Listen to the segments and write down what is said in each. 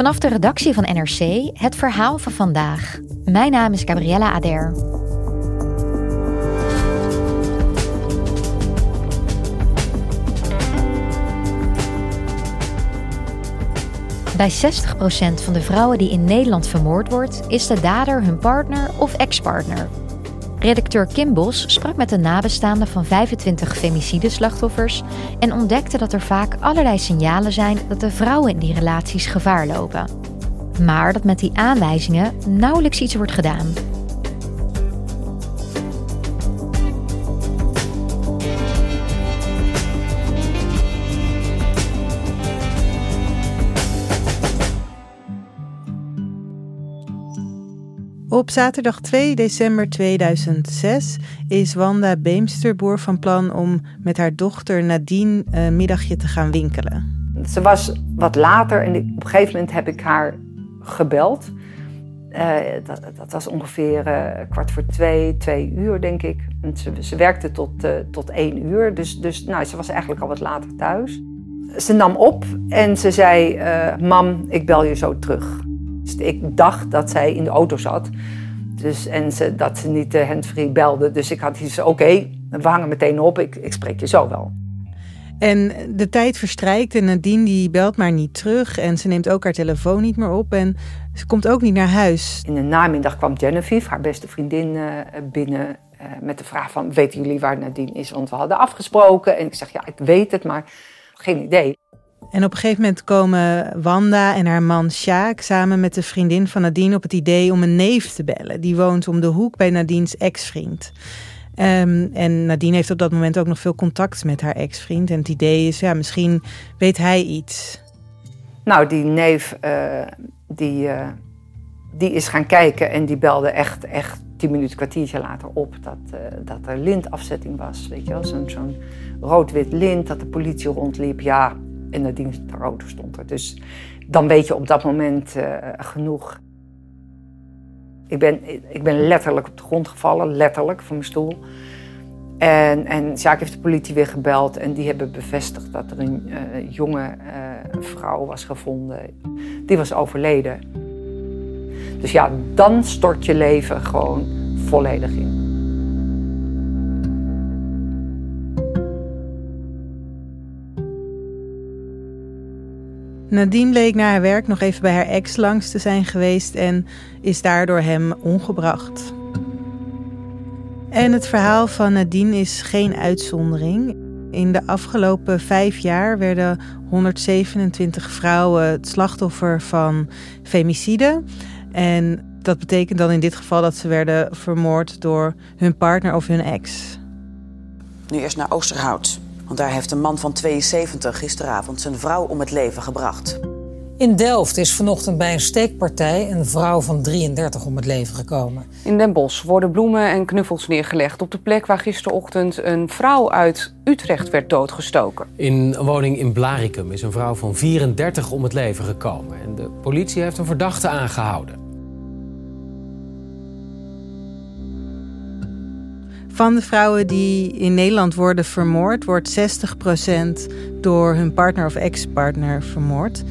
Vanaf de redactie van NRC het verhaal van vandaag. Mijn naam is Gabriella Ader. Bij 60% van de vrouwen die in Nederland vermoord wordt, is de dader hun partner of ex-partner. Redacteur Kim Bos sprak met de nabestaanden van 25 femicide-slachtoffers en ontdekte dat er vaak allerlei signalen zijn dat de vrouwen in die relaties gevaar lopen. Maar dat met die aanwijzingen nauwelijks iets wordt gedaan. Op zaterdag 2 december 2006 is Wanda Beemsterboer van plan om met haar dochter Nadine een middagje te gaan winkelen. Ze was wat later en op een gegeven moment heb ik haar gebeld. Uh, dat, dat, was ongeveer uh, kwart voor twee, twee uur denk ik. En ze, ze werkte tot, tot één uur, dus, dus nou, ze was eigenlijk al wat later thuis. Ze nam op en ze zei, mam, ik bel je zo terug. Dus ik dacht dat zij in de auto zat. Dus, en ze, dat ze niet de handsfree belde. Dus ik had iets oké, okay, we hangen meteen op, ik, ik spreek je zo wel. En de tijd verstrijkt en Nadine die belt maar niet terug. En ze neemt ook haar telefoon niet meer op. En ze komt ook niet naar huis. In de namiddag kwam Genevieve, haar beste vriendin, uh, binnen. Uh, met de vraag van, weten jullie waar Nadine is? Want we hadden afgesproken. En ik zeg, ja, ik weet het, maar geen idee. En op een gegeven moment komen Wanda en haar man Sjaak samen met de vriendin van Nadine op het idee om een neef te bellen. Die woont om de hoek bij Nadine's ex-vriend. Um, en Nadine heeft op dat moment ook nog veel contact met haar ex-vriend. En het idee is, ja, misschien weet hij iets. Nou, die neef, uh, die, uh, die is gaan kijken en die belde echt, echt tien minuten, kwartiertje later op dat, uh, dat er lintafzetting was. Weet je wel, zo'n zo'n rood-wit lint, dat de politie rondliep. Ja, en de auto stond er. Dus dan weet je op dat moment genoeg. Ik ben, ik ben letterlijk op de grond gevallen, letterlijk, van mijn stoel. En, en Sjaak heeft de politie weer gebeld en die hebben bevestigd dat er een uh, jonge uh, vrouw was gevonden. Die was overleden. Dus ja, dan stort je leven gewoon volledig in. Nadine bleek na haar werk nog even bij haar ex langs te zijn geweest en is daardoor hem ongebracht. En het verhaal van Nadine is geen uitzondering. In de afgelopen vijf jaar werden 127 vrouwen het slachtoffer van femicide. En dat betekent dan in dit geval dat ze werden vermoord door hun partner of hun ex. Nu eerst naar Oosterhout. Want daar heeft een man van 72 gisteravond zijn vrouw om het leven gebracht. In Delft is vanochtend bij een steekpartij een vrouw van 33 om het leven gekomen. In Den Bosch worden bloemen en knuffels neergelegd op de plek waar gisterochtend een vrouw uit Utrecht werd doodgestoken. In een woning in Blaricum is een vrouw van 34 om het leven gekomen. En de politie heeft een verdachte aangehouden. Van de vrouwen die in Nederland worden vermoord, wordt 60% door hun partner of ex-partner vermoord.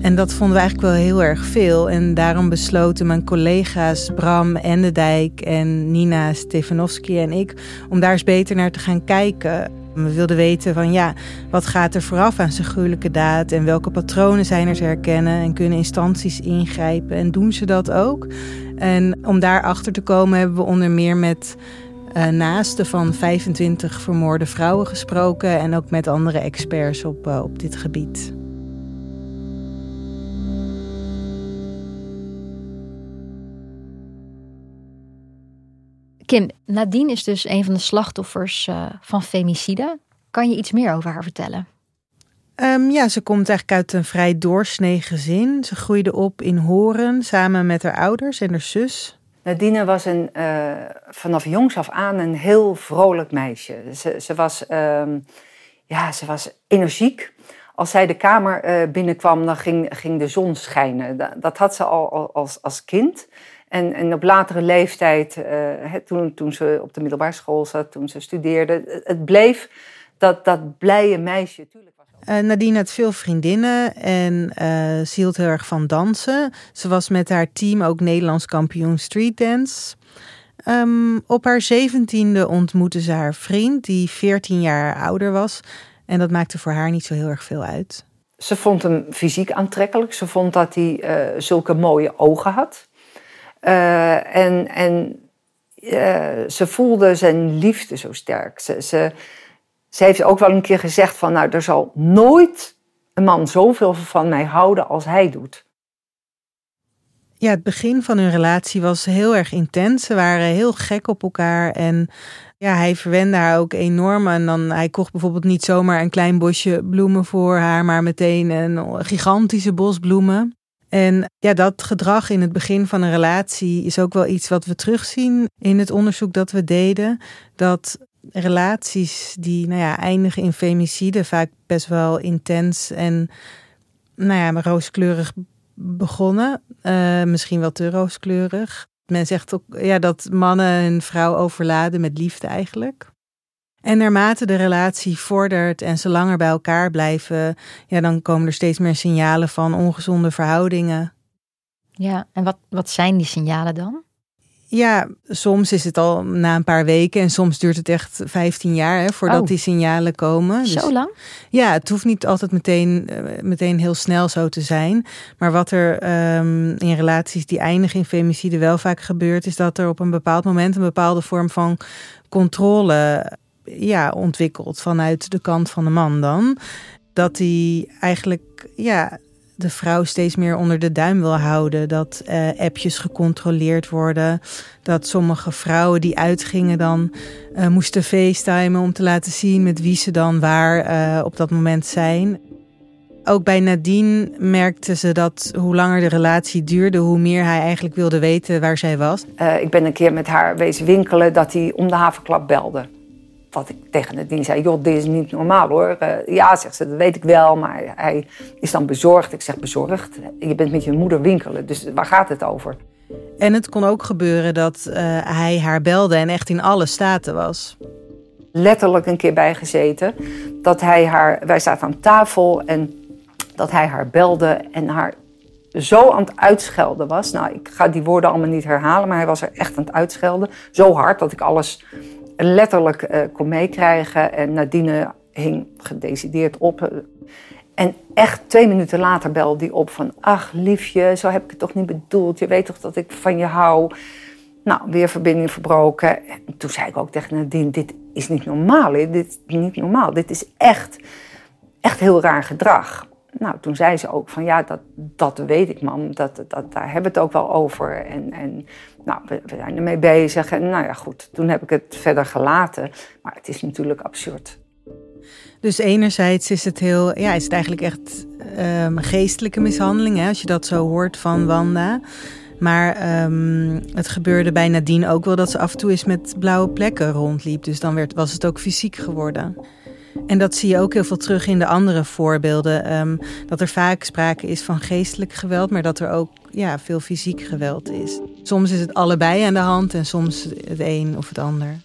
En dat vonden we eigenlijk wel heel erg veel. En daarom besloten mijn collega's Bram Endendijk en Nina Stefanovski en ik om daar eens beter naar te gaan kijken. We wilden weten van ja, wat gaat er vooraf aan zo'n gruwelijke daad en welke patronen zijn er te herkennen en kunnen instanties ingrijpen en doen ze dat ook? En om daar achter te komen hebben we onder meer met naasten van 25 vermoorde vrouwen gesproken en ook met andere experts op, uh, op dit gebied. Kim, Nadine is dus een van de slachtoffers uh, van femicide. Kan je iets meer over haar vertellen? Um, ja, ze komt eigenlijk uit een vrij doorsnee gezin. Ze groeide op in Horen samen met haar ouders en haar zus. Nadine was een, uh, vanaf jongs af aan een heel vrolijk meisje. Ze, ze, was, um, ja, ze was energiek. Als zij de kamer uh, binnenkwam, dan ging, ging de zon schijnen. Dat, had ze al als, als kind. En, en op latere leeftijd, uh, toen, toen ze op de middelbare school zat, toen ze studeerde, het bleef dat, dat blije meisje. Uh, Nadine had veel vriendinnen en uh, ze hield heel erg van dansen. Ze was met haar team ook Nederlands kampioen street dance. Um, op haar zeventiende ontmoette ze haar vriend, die 14 jaar ouder was. En dat maakte voor haar niet zo heel erg veel uit. Ze vond hem fysiek aantrekkelijk. Ze vond dat hij uh, zulke mooie ogen had. en en ze voelde zijn liefde zo sterk. Ze, ze, ze heeft ook wel een keer gezegd van, nou, er zal nooit een man zoveel van mij houden als hij doet. Ja, het begin van hun relatie was heel erg intens. Ze waren heel gek op elkaar en ja, hij verwende haar ook enorm. En dan, hij kocht bijvoorbeeld niet zomaar een klein bosje bloemen voor haar, maar meteen een gigantische bos bloemen. En ja, dat gedrag in het begin van een relatie is ook wel iets wat we terugzien in het onderzoek dat we deden. Dat relaties die nou ja, eindigen in femicide vaak best wel intens en nou ja, rooskleurig begonnen. Uh, misschien wel te rooskleurig. Men zegt ook ja, dat mannen hun vrouw overladen met liefde eigenlijk. En naarmate de relatie vordert en ze langer bij elkaar blijven, ja, dan komen er steeds meer signalen van ongezonde verhoudingen. Ja, en wat, wat zijn die signalen dan? Ja, soms is het al na een paar weken en soms duurt het echt 15 jaar hè, voordat oh. die signalen komen. Zo dus, lang? Ja, het hoeft niet altijd meteen, eh, meteen heel snel zo te zijn. Maar wat er um, in relaties die eindigen in femicide wel vaak gebeurt, is dat er op een bepaald moment een bepaalde vorm van controle ja, ontwikkelt vanuit de kant van de man dan. Dat hij eigenlijk ja, de vrouw steeds meer onder de duim wil houden. Dat uh, appjes gecontroleerd worden. Dat sommige vrouwen die uitgingen dan uh, moesten facetimen om te laten zien met wie ze dan waar uh, op dat moment zijn. Ook bij Nadine merkte ze dat hoe langer de relatie duurde, hoe meer hij eigenlijk wilde weten waar zij was. ik ben een keer met haar wezen winkelen dat hij om de havenklap belde wat ik tegen Nadine zei, joh, dit is niet normaal hoor. Uh, ja, zegt ze, dat weet ik wel, maar hij is dan bezorgd. Ik zeg, bezorgd? Je bent met je moeder winkelen, dus waar gaat het over? En het kon ook gebeuren dat uh, hij haar belde en echt in alle staten was. Letterlijk een keer bijgezeten. Dat hij haar, wij zaten aan tafel en dat hij haar belde en haar zo aan het uitschelden was. Nou, ik ga die woorden allemaal niet herhalen, maar hij was er echt aan het uitschelden. Zo hard dat ik alles letterlijk uh, kon meekrijgen. En Nadine hing gedecideerd op. En echt twee minuten later belde die op van... ach, liefje, zo heb ik het toch niet bedoeld. Je weet toch dat ik van je hou. Nou, weer verbinding verbroken. En toen zei ik ook tegen Nadine, dit is niet normaal. Dit is niet normaal. Dit is echt, echt heel raar gedrag. Nou, toen zei ze ook van ja, dat, dat weet ik man, dat, dat, daar hebben we het ook wel over. En, en nou, we, we zijn ermee bezig. En nou ja, goed, toen heb ik het verder gelaten. Maar het is natuurlijk absurd. Dus enerzijds is het heel, ja, is het eigenlijk echt um, geestelijke mishandeling, hè, als je dat zo hoort van Wanda. Maar um, het gebeurde bij Nadine ook wel dat ze af en toe eens met blauwe plekken rondliep. Dus dan werd, was het ook fysiek geworden. En dat zie je ook heel veel terug in de andere voorbeelden. Um, dat er vaak sprake is van geestelijk geweld, maar dat er ook ja, veel fysiek geweld is. Soms is het allebei aan de hand en soms het een of het ander.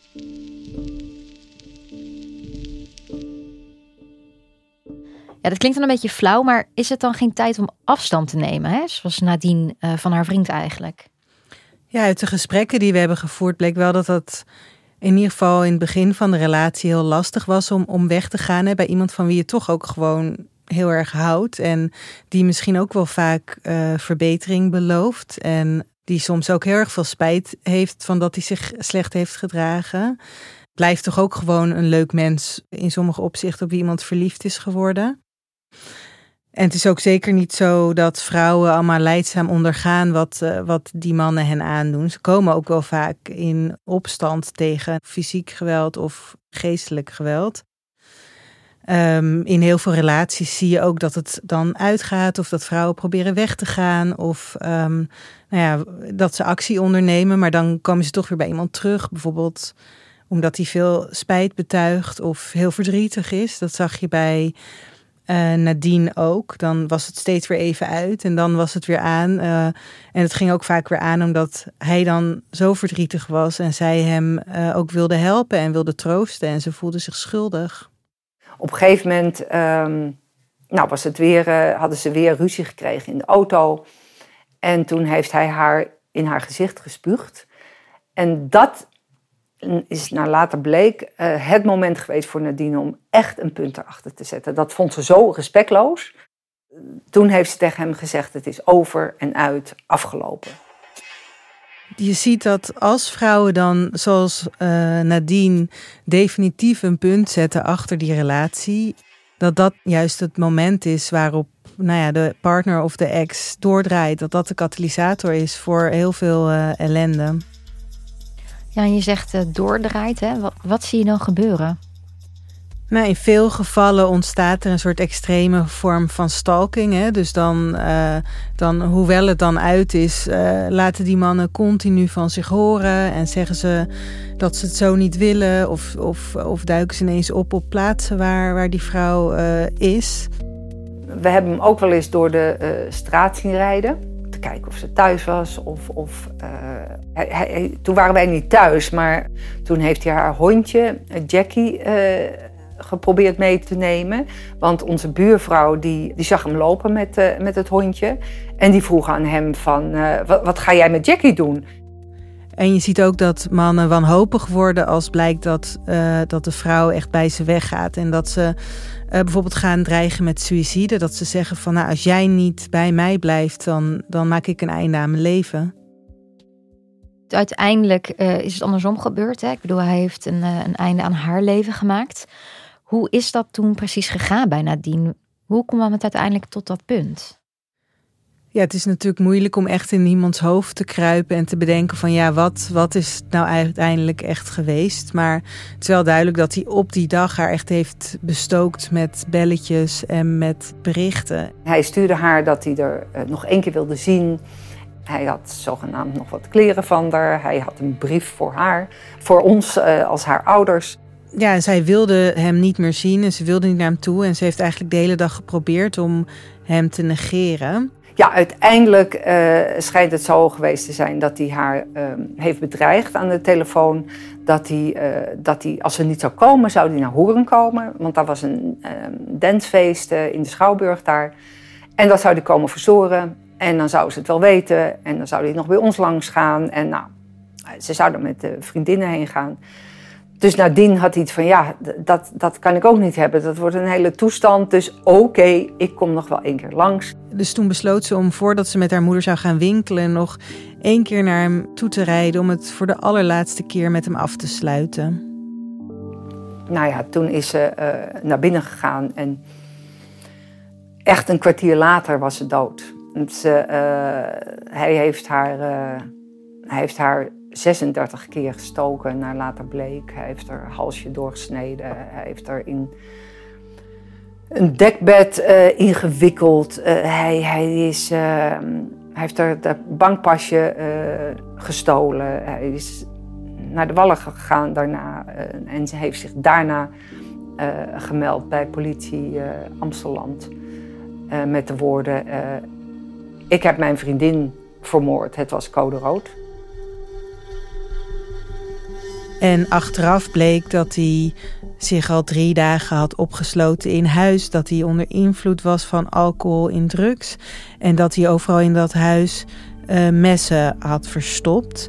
Ja, dat klinkt dan een beetje flauw, maar is het dan geen tijd om afstand te nemen? Hè? Zoals Nadine uh, van haar vriend eigenlijk. Ja, uit de gesprekken die we hebben gevoerd bleek wel dat dat in ieder geval in het begin van de relatie heel lastig was om, om weg te gaan hè, bij iemand van wie je toch ook gewoon heel erg houdt. En die misschien ook wel vaak uh, verbetering belooft. En die soms ook heel erg veel spijt heeft van dat hij zich slecht heeft gedragen. Blijft toch ook gewoon een leuk mens in sommige opzichten op wie iemand verliefd is geworden. En het is ook zeker niet zo dat vrouwen allemaal leidzaam ondergaan wat, uh, wat die mannen hen aandoen. Ze komen ook wel vaak in opstand tegen fysiek geweld of geestelijk geweld. Ehm, in heel veel relaties zie je ook dat het dan uitgaat of dat vrouwen proberen weg te gaan of ehm, nou ja, dat ze actie ondernemen, maar dan komen ze toch weer bij iemand terug. Bijvoorbeeld omdat hij veel spijt betuigt of heel verdrietig is. Dat zag je bij uh, Nadine ook. Dan was het steeds weer even uit en dan was het weer aan. Uh, en het ging ook vaak weer aan omdat hij dan zo verdrietig was en zij hem uh, ook wilde helpen en wilde troosten en ze voelde zich schuldig. Op een gegeven moment um, nou was het weer, hadden ze weer ruzie gekregen in de auto. En toen heeft hij haar in haar gezicht gespuugd. En dat is naar later bleek uh, het moment geweest voor Nadine om echt een punt erachter te zetten. Dat vond ze zo respectloos. Toen heeft ze tegen hem gezegd: het is over en uit, afgelopen. Je ziet dat als vrouwen dan, zoals uh, Nadine, definitief een punt zetten achter die relatie, dat dat juist het moment is waarop nou ja, de partner of de ex doordraait. Dat dat de katalysator is voor heel veel uh, ellende. Ja, en je zegt uh, doordraait. Hè? Wat, wat zie je dan gebeuren? Nou, in veel gevallen ontstaat er een soort extreme vorm van stalking. Hè? Dus dan, uh, dan, hoewel het dan uit is, uh, laten die mannen continu van zich horen en zeggen ze dat ze het zo niet willen, of, of, of duiken ze ineens op op plaatsen waar, waar die vrouw uh, is. We hebben hem ook wel eens door de straat zien rijden kijken of ze thuis was. Of, of, uh, hij, toen waren wij niet thuis, maar toen heeft hij haar hondje, Jackie, uh, geprobeerd mee te nemen. Want onze buurvrouw die, die zag hem lopen met, met het hondje. En die vroeg aan hem van, wat, wat ga jij met Jackie doen? En je ziet ook dat mannen wanhopig worden als blijkt dat, uh, dat de vrouw echt bij ze weggaat. En dat ze uh, bijvoorbeeld gaan dreigen met suïcide. Dat ze zeggen van nou, als jij niet bij mij blijft, dan, dan maak ik een einde aan mijn leven. Uiteindelijk uh, is het andersom gebeurd. Hè? Ik bedoel, hij heeft een, een einde aan haar leven gemaakt. Hoe is dat toen precies gegaan bij Nadine? Hoe kwam het uiteindelijk tot dat punt? Ja, het is natuurlijk moeilijk om echt in iemands hoofd te kruipen en te bedenken van ja, wat, wat is nou uiteindelijk echt geweest. Maar het is wel duidelijk dat hij op die dag haar echt heeft bestookt met belletjes en met berichten. Hij stuurde haar dat hij er uh, nog één keer wilde zien. Hij had zogenaamd nog wat kleren van haar. Hij had een brief voor haar, voor ons uh, als haar ouders. Ja, zij wilde hem niet meer zien en ze wilde niet naar hem toe. En ze heeft eigenlijk de hele dag geprobeerd om hem te negeren ja, uiteindelijk uh, schijnt het zo geweest te zijn dat hij haar uh, heeft bedreigd aan de telefoon. Dat hij, uh, dat hij, als ze niet zou komen, zou hij naar Horen komen. Want daar was een ehm, dansfeest in de Schouwburg daar. En dat zou hij komen verstoren. En dan zou ze het wel weten. En dan zou hij nog bij ons langs gaan. En nou, ze zouden met de vriendinnen heen gaan. Dus nadien had hij iets van, ja, dat, dat kan ik ook niet hebben. Dat wordt een hele toestand. Dus oké, okay, ik kom nog wel één keer langs. Dus toen besloot ze om, voordat ze met haar moeder zou gaan winkelen... nog één keer naar hem toe te rijden... om het voor de allerlaatste keer met hem af te sluiten. Nou ja, toen is ze uh, naar binnen gegaan. En echt een kwartier later was ze dood. Ze, uh, hij heeft haar... Uh, hij heeft haar 36 keer gestoken, naar later bleek. Hij heeft er halsje doorgesneden. Hij heeft er in een dekbed uh, ingewikkeld. Uh, hij, hij, is, uh, hij heeft er het bankpasje gestolen. Hij is naar de wallen gegaan daarna. en ze heeft zich daarna gemeld bij politie Amsterdam. met de woorden: Ik heb mijn vriendin vermoord. Het was code rood. En achteraf bleek dat hij zich al drie dagen had opgesloten in huis. Dat hij onder invloed was van alcohol en drugs. En dat hij overal in dat huis uh, messen had verstopt.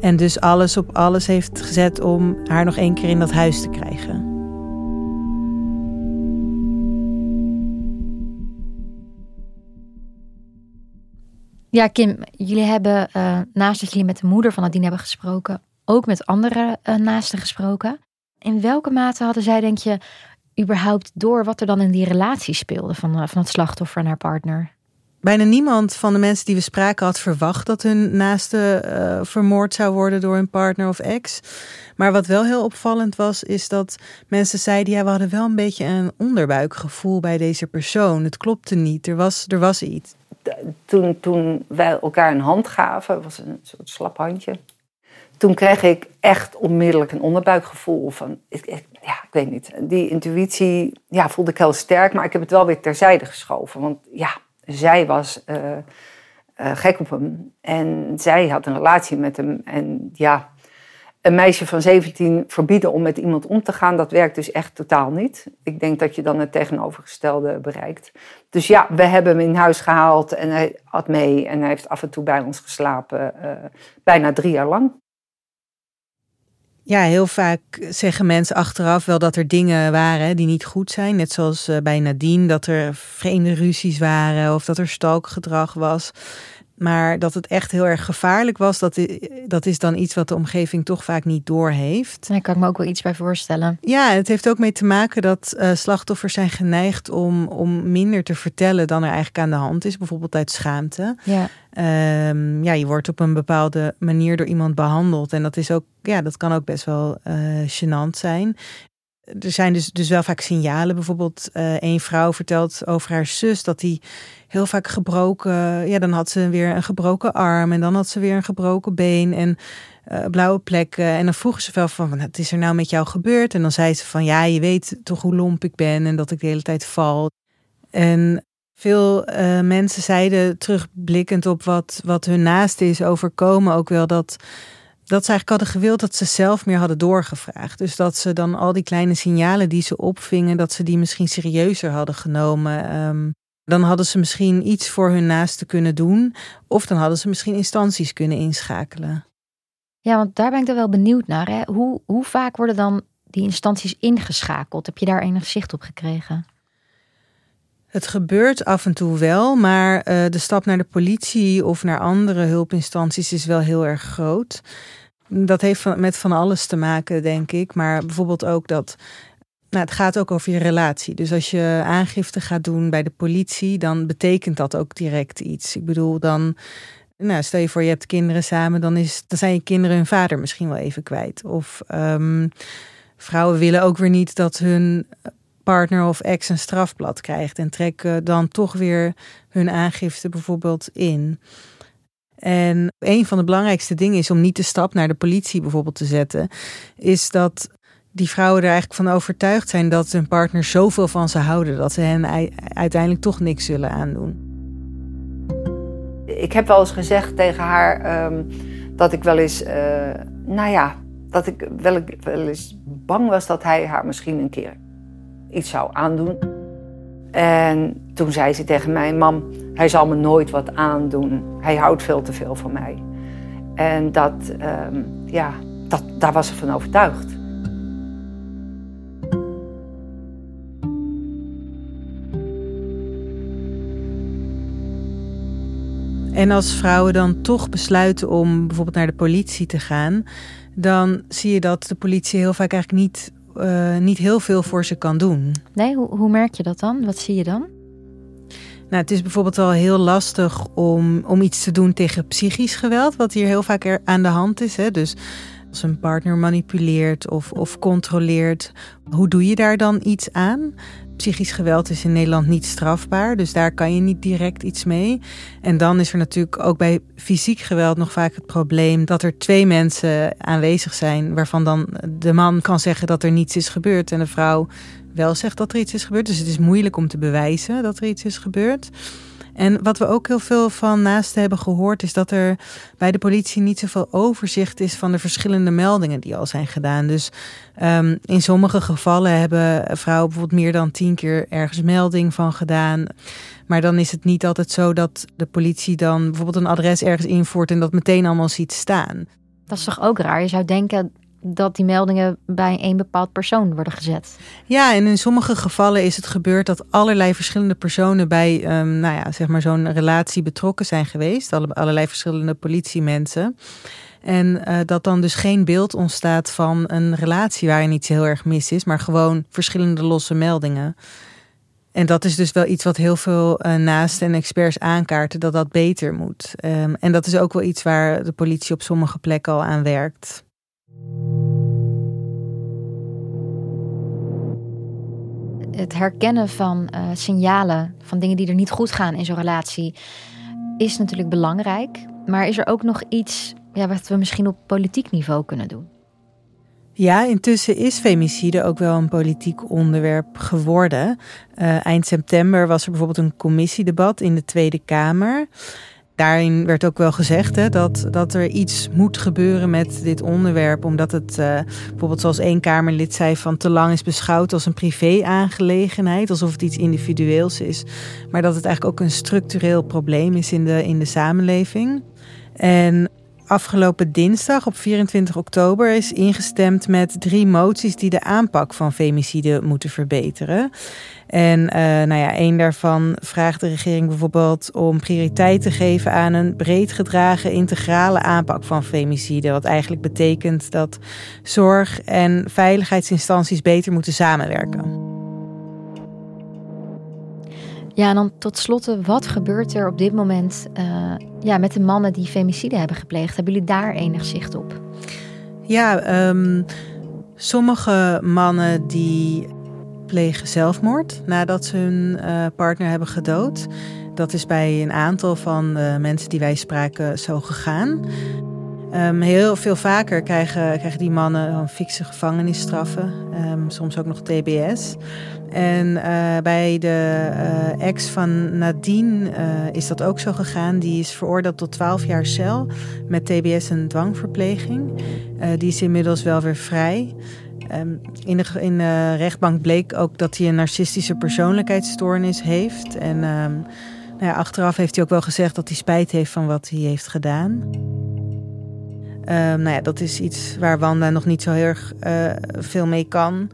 En dus alles op alles heeft gezet om haar nog één keer in dat huis te krijgen. Ja, Kim, jullie hebben uh, naast dat jullie met de moeder van Nadine hebben gesproken, ook met andere uh, naasten gesproken. In welke mate hadden zij, denk je, überhaupt door wat er dan in die relatie speelde van, uh, van het slachtoffer en haar partner? bijna niemand van de mensen die we spraken had verwacht dat hun naaste eh, vermoord zou worden door hun partner of ex. Maar wat wel heel opvallend was, is dat mensen zeiden: ja, we hadden wel een beetje een onderbuikgevoel bij deze persoon. Het klopte niet, er was, er was iets. Toen, toen wij elkaar een hand gaven, was een soort slap handje. Toen kreeg ik echt onmiddellijk een onderbuikgevoel van, ik, ja, ik weet niet. Die intuïtie ja, voelde ik heel sterk, maar ik heb het wel weer terzijde geschoven. Want ja, zij was uh, gek op hem. En zij had een relatie met hem. En ja, een meisje van 17 verbieden om met iemand om te gaan, dat werkt dus echt totaal niet. Ik denk dat je dan het tegenovergestelde bereikt. Dus ja, we hebben hem in huis gehaald en hij had mee en hij heeft af en toe bij ons geslapen, uh, bijna drie jaar lang. Ja, heel vaak zeggen mensen achteraf wel dat er dingen waren die niet goed zijn. Net zoals eh, bij Nadine, dat er vreemde ruzies waren of dat er stalkgedrag was. Maar dat het echt heel erg gevaarlijk was, dat, dat is dan iets wat de omgeving toch vaak niet doorheeft. Daar kan ik me ook wel iets bij voorstellen. Ja, het heeft ook mee te maken dat uh, slachtoffers zijn geneigd om, om minder te vertellen dan er eigenlijk aan de hand is. Bijvoorbeeld uit schaamte. Ja. Um, ja, je wordt op een bepaalde manier door iemand behandeld. En dat, is ook, ja, dat kan ook best wel uh, gênant zijn er zijn dus, dus wel vaak signalen. Bijvoorbeeld, uh, een vrouw vertelt over haar zus dat die heel vaak gebroken. Ja, dan had ze weer een gebroken arm en dan had ze weer een gebroken been en uh, blauwe plekken. En dan vroegen ze wel van, wat is er nou met jou gebeurd? En dan zei ze van, ja, je weet toch hoe lomp ik ben en dat ik de hele tijd val. En veel uh, mensen zeiden terugblikkend op wat, wat hun naaste is overkomen ook wel dat dat ze eigenlijk hadden gewild dat ze zelf meer hadden doorgevraagd. Dus dat ze dan al die kleine signalen die ze opvingen, dat ze die misschien serieuzer hadden genomen. Um, dan hadden ze misschien iets voor hun naasten kunnen doen. Of dan hadden ze misschien instanties kunnen inschakelen. Ja, want daar ben ik er wel benieuwd naar. Hè? Hoe, hoe vaak worden dan die instanties ingeschakeld? Heb je daar enig zicht op gekregen? Het gebeurt af en toe wel, maar uh, de stap naar de politie of naar andere hulpinstanties is wel heel erg groot. Dat heeft met van alles te maken, denk ik. Maar bijvoorbeeld ook dat. Nou, het gaat ook over je relatie. Dus als je aangifte gaat doen bij de politie, dan betekent dat ook direct iets. Ik bedoel, dan. Nou, stel je voor, je hebt kinderen samen, dan, is, dan zijn je kinderen hun vader misschien wel even kwijt. Of um, vrouwen willen ook weer niet dat hun partner of ex een strafblad krijgt en trekken dan toch weer hun aangifte bijvoorbeeld in. En een van de belangrijkste dingen is om niet de stap naar de politie bijvoorbeeld te zetten, is dat die vrouwen er eigenlijk van overtuigd zijn dat hun partner zoveel van ze houden dat ze hen uiteindelijk toch niks zullen aandoen. Ik heb wel eens gezegd tegen haar um, dat ik wel eens, uh, nou ja, dat ik wel, wel eens bang was dat hij haar misschien een keer iets zou aandoen. En toen zei ze tegen mij: Mam, hij zal me nooit wat aandoen. Hij houdt veel te veel van mij. En dat, um, ja, dat, daar was ze van overtuigd. En als vrouwen dan toch besluiten om bijvoorbeeld naar de politie te gaan, dan zie je dat de politie heel vaak eigenlijk niet, uh, niet heel veel voor ze kan doen. Nee, hoe, hoe merk je dat dan? Wat zie je dan? Nou, het is bijvoorbeeld al heel lastig om, om iets te doen tegen psychisch geweld, wat hier heel vaak er aan de hand is. Hè? Dus als een partner manipuleert of, of controleert, hoe doe je daar dan iets aan? Psychisch geweld is in Nederland niet strafbaar, dus daar kan je niet direct iets mee. En dan is er natuurlijk ook bij fysiek geweld nog vaak het probleem dat er twee mensen aanwezig zijn, waarvan dan de man kan zeggen dat er niets is gebeurd en de vrouw wel zegt dat er iets is gebeurd. Dus het is moeilijk om te bewijzen dat er iets is gebeurd. En wat we ook heel veel van naasten hebben gehoord, is dat er bij de politie niet zoveel overzicht is van de verschillende meldingen die al zijn gedaan. Dus um, in sommige gevallen hebben vrouwen bijvoorbeeld meer dan tien keer ergens melding van gedaan. Maar dan is het niet altijd zo dat de politie dan bijvoorbeeld een adres ergens invoert en dat meteen allemaal ziet staan. Dat is toch ook raar? Je zou denken dat die meldingen bij een bepaald persoon worden gezet. Ja, en in sommige gevallen is het gebeurd dat allerlei verschillende personen bij um, nou ja, zeg maar zo'n relatie betrokken zijn geweest. Alle, allerlei verschillende politiemensen. En uh, dat dan dus geen beeld ontstaat van een relatie waarin iets heel erg mis is, maar gewoon verschillende losse meldingen. En dat is dus wel iets wat heel veel uh, naasten en experts aankaarten, dat dat beter moet. Um, en dat is ook wel iets waar de politie op sommige plekken al aan werkt. Het herkennen van uh, signalen, van dingen die er niet goed gaan in zo'n relatie, is natuurlijk belangrijk. Maar is er ook nog iets ja, wat we misschien op politiek niveau kunnen doen? Ja, intussen is femicide ook wel een politiek onderwerp geworden. Uh, eind september was er bijvoorbeeld een commissiedebat in de Tweede Kamer. Daarin werd ook wel gezegd hè, dat, dat er iets moet gebeuren met dit onderwerp. Omdat het uh, bijvoorbeeld zoals één Kamerlid zei van te lang is beschouwd als een privé-aangelegenheid. Alsof het iets individueels is. Maar dat het eigenlijk ook een structureel probleem is in de, in de samenleving. En afgelopen dinsdag op 24 oktober is ingestemd met drie moties die de aanpak van femicide moeten verbeteren. En uh, nou ja, een daarvan vraagt de regering bijvoorbeeld om prioriteit te geven aan een breed gedragen integrale aanpak van femicide. Wat eigenlijk betekent dat zorg- en veiligheidsinstanties beter moeten samenwerken. Ja, en dan tot slot, wat gebeurt er op dit moment uh, ja, met de mannen die femicide hebben gepleegd? Hebben jullie daar enig zicht op? Ja, um, sommige mannen die plegen zelfmoord nadat ze hun uh, partner hebben gedood. Dat is bij een aantal van de mensen die wij spraken zo gegaan. Um, heel veel vaker krijgen, krijgen die mannen dan fikse gevangenisstraffen, um, soms ook nog TBS. En uh, bij de uh, ex van Nadine is dat ook zo gegaan. Die is veroordeeld tot 12 jaar cel met TBS en dwangverpleging. die is inmiddels wel weer vrij. Um, in, de, in de rechtbank bleek ook dat hij een narcistische persoonlijkheidsstoornis heeft. En um, nou ja, achteraf heeft hij ook wel gezegd dat hij spijt heeft van wat hij heeft gedaan. Um, nou ja, dat is iets waar Wanda nog niet zo heel erg veel mee kan.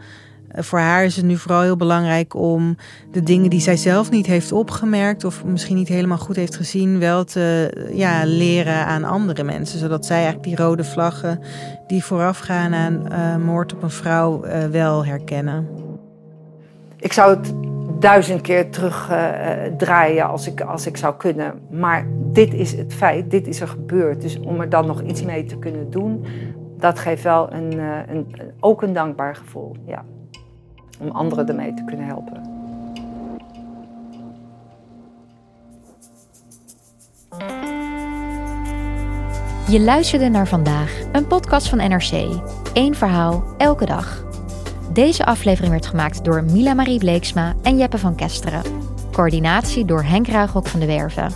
Eh, voor haar is het nu vooral heel belangrijk om de dingen die zij zelf niet heeft opgemerkt of misschien niet helemaal goed heeft gezien, wel te ja, leren aan andere mensen. Zodat zij eigenlijk die rode vlaggen die voorafgaan aan uh, moord op een vrouw wel herkennen. Ik zou het duizend keer terugdraaien als, ik, als ik zou kunnen. Maar dit is het feit, dit is er gebeurd. Dus om er dan nog iets mee te kunnen doen, dat geeft wel een, een, ook een dankbaar gevoel. Ja om anderen ermee te kunnen helpen. Je luisterde naar vandaag, een podcast van NRC. Eén verhaal, elke dag. Deze aflevering werd gemaakt door Mila Marie Bleeksma en Jeppe van Kesteren. Coördinatie door Henk Ruigrok van de Werven.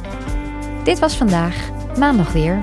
Dit was vandaag, maandag weer.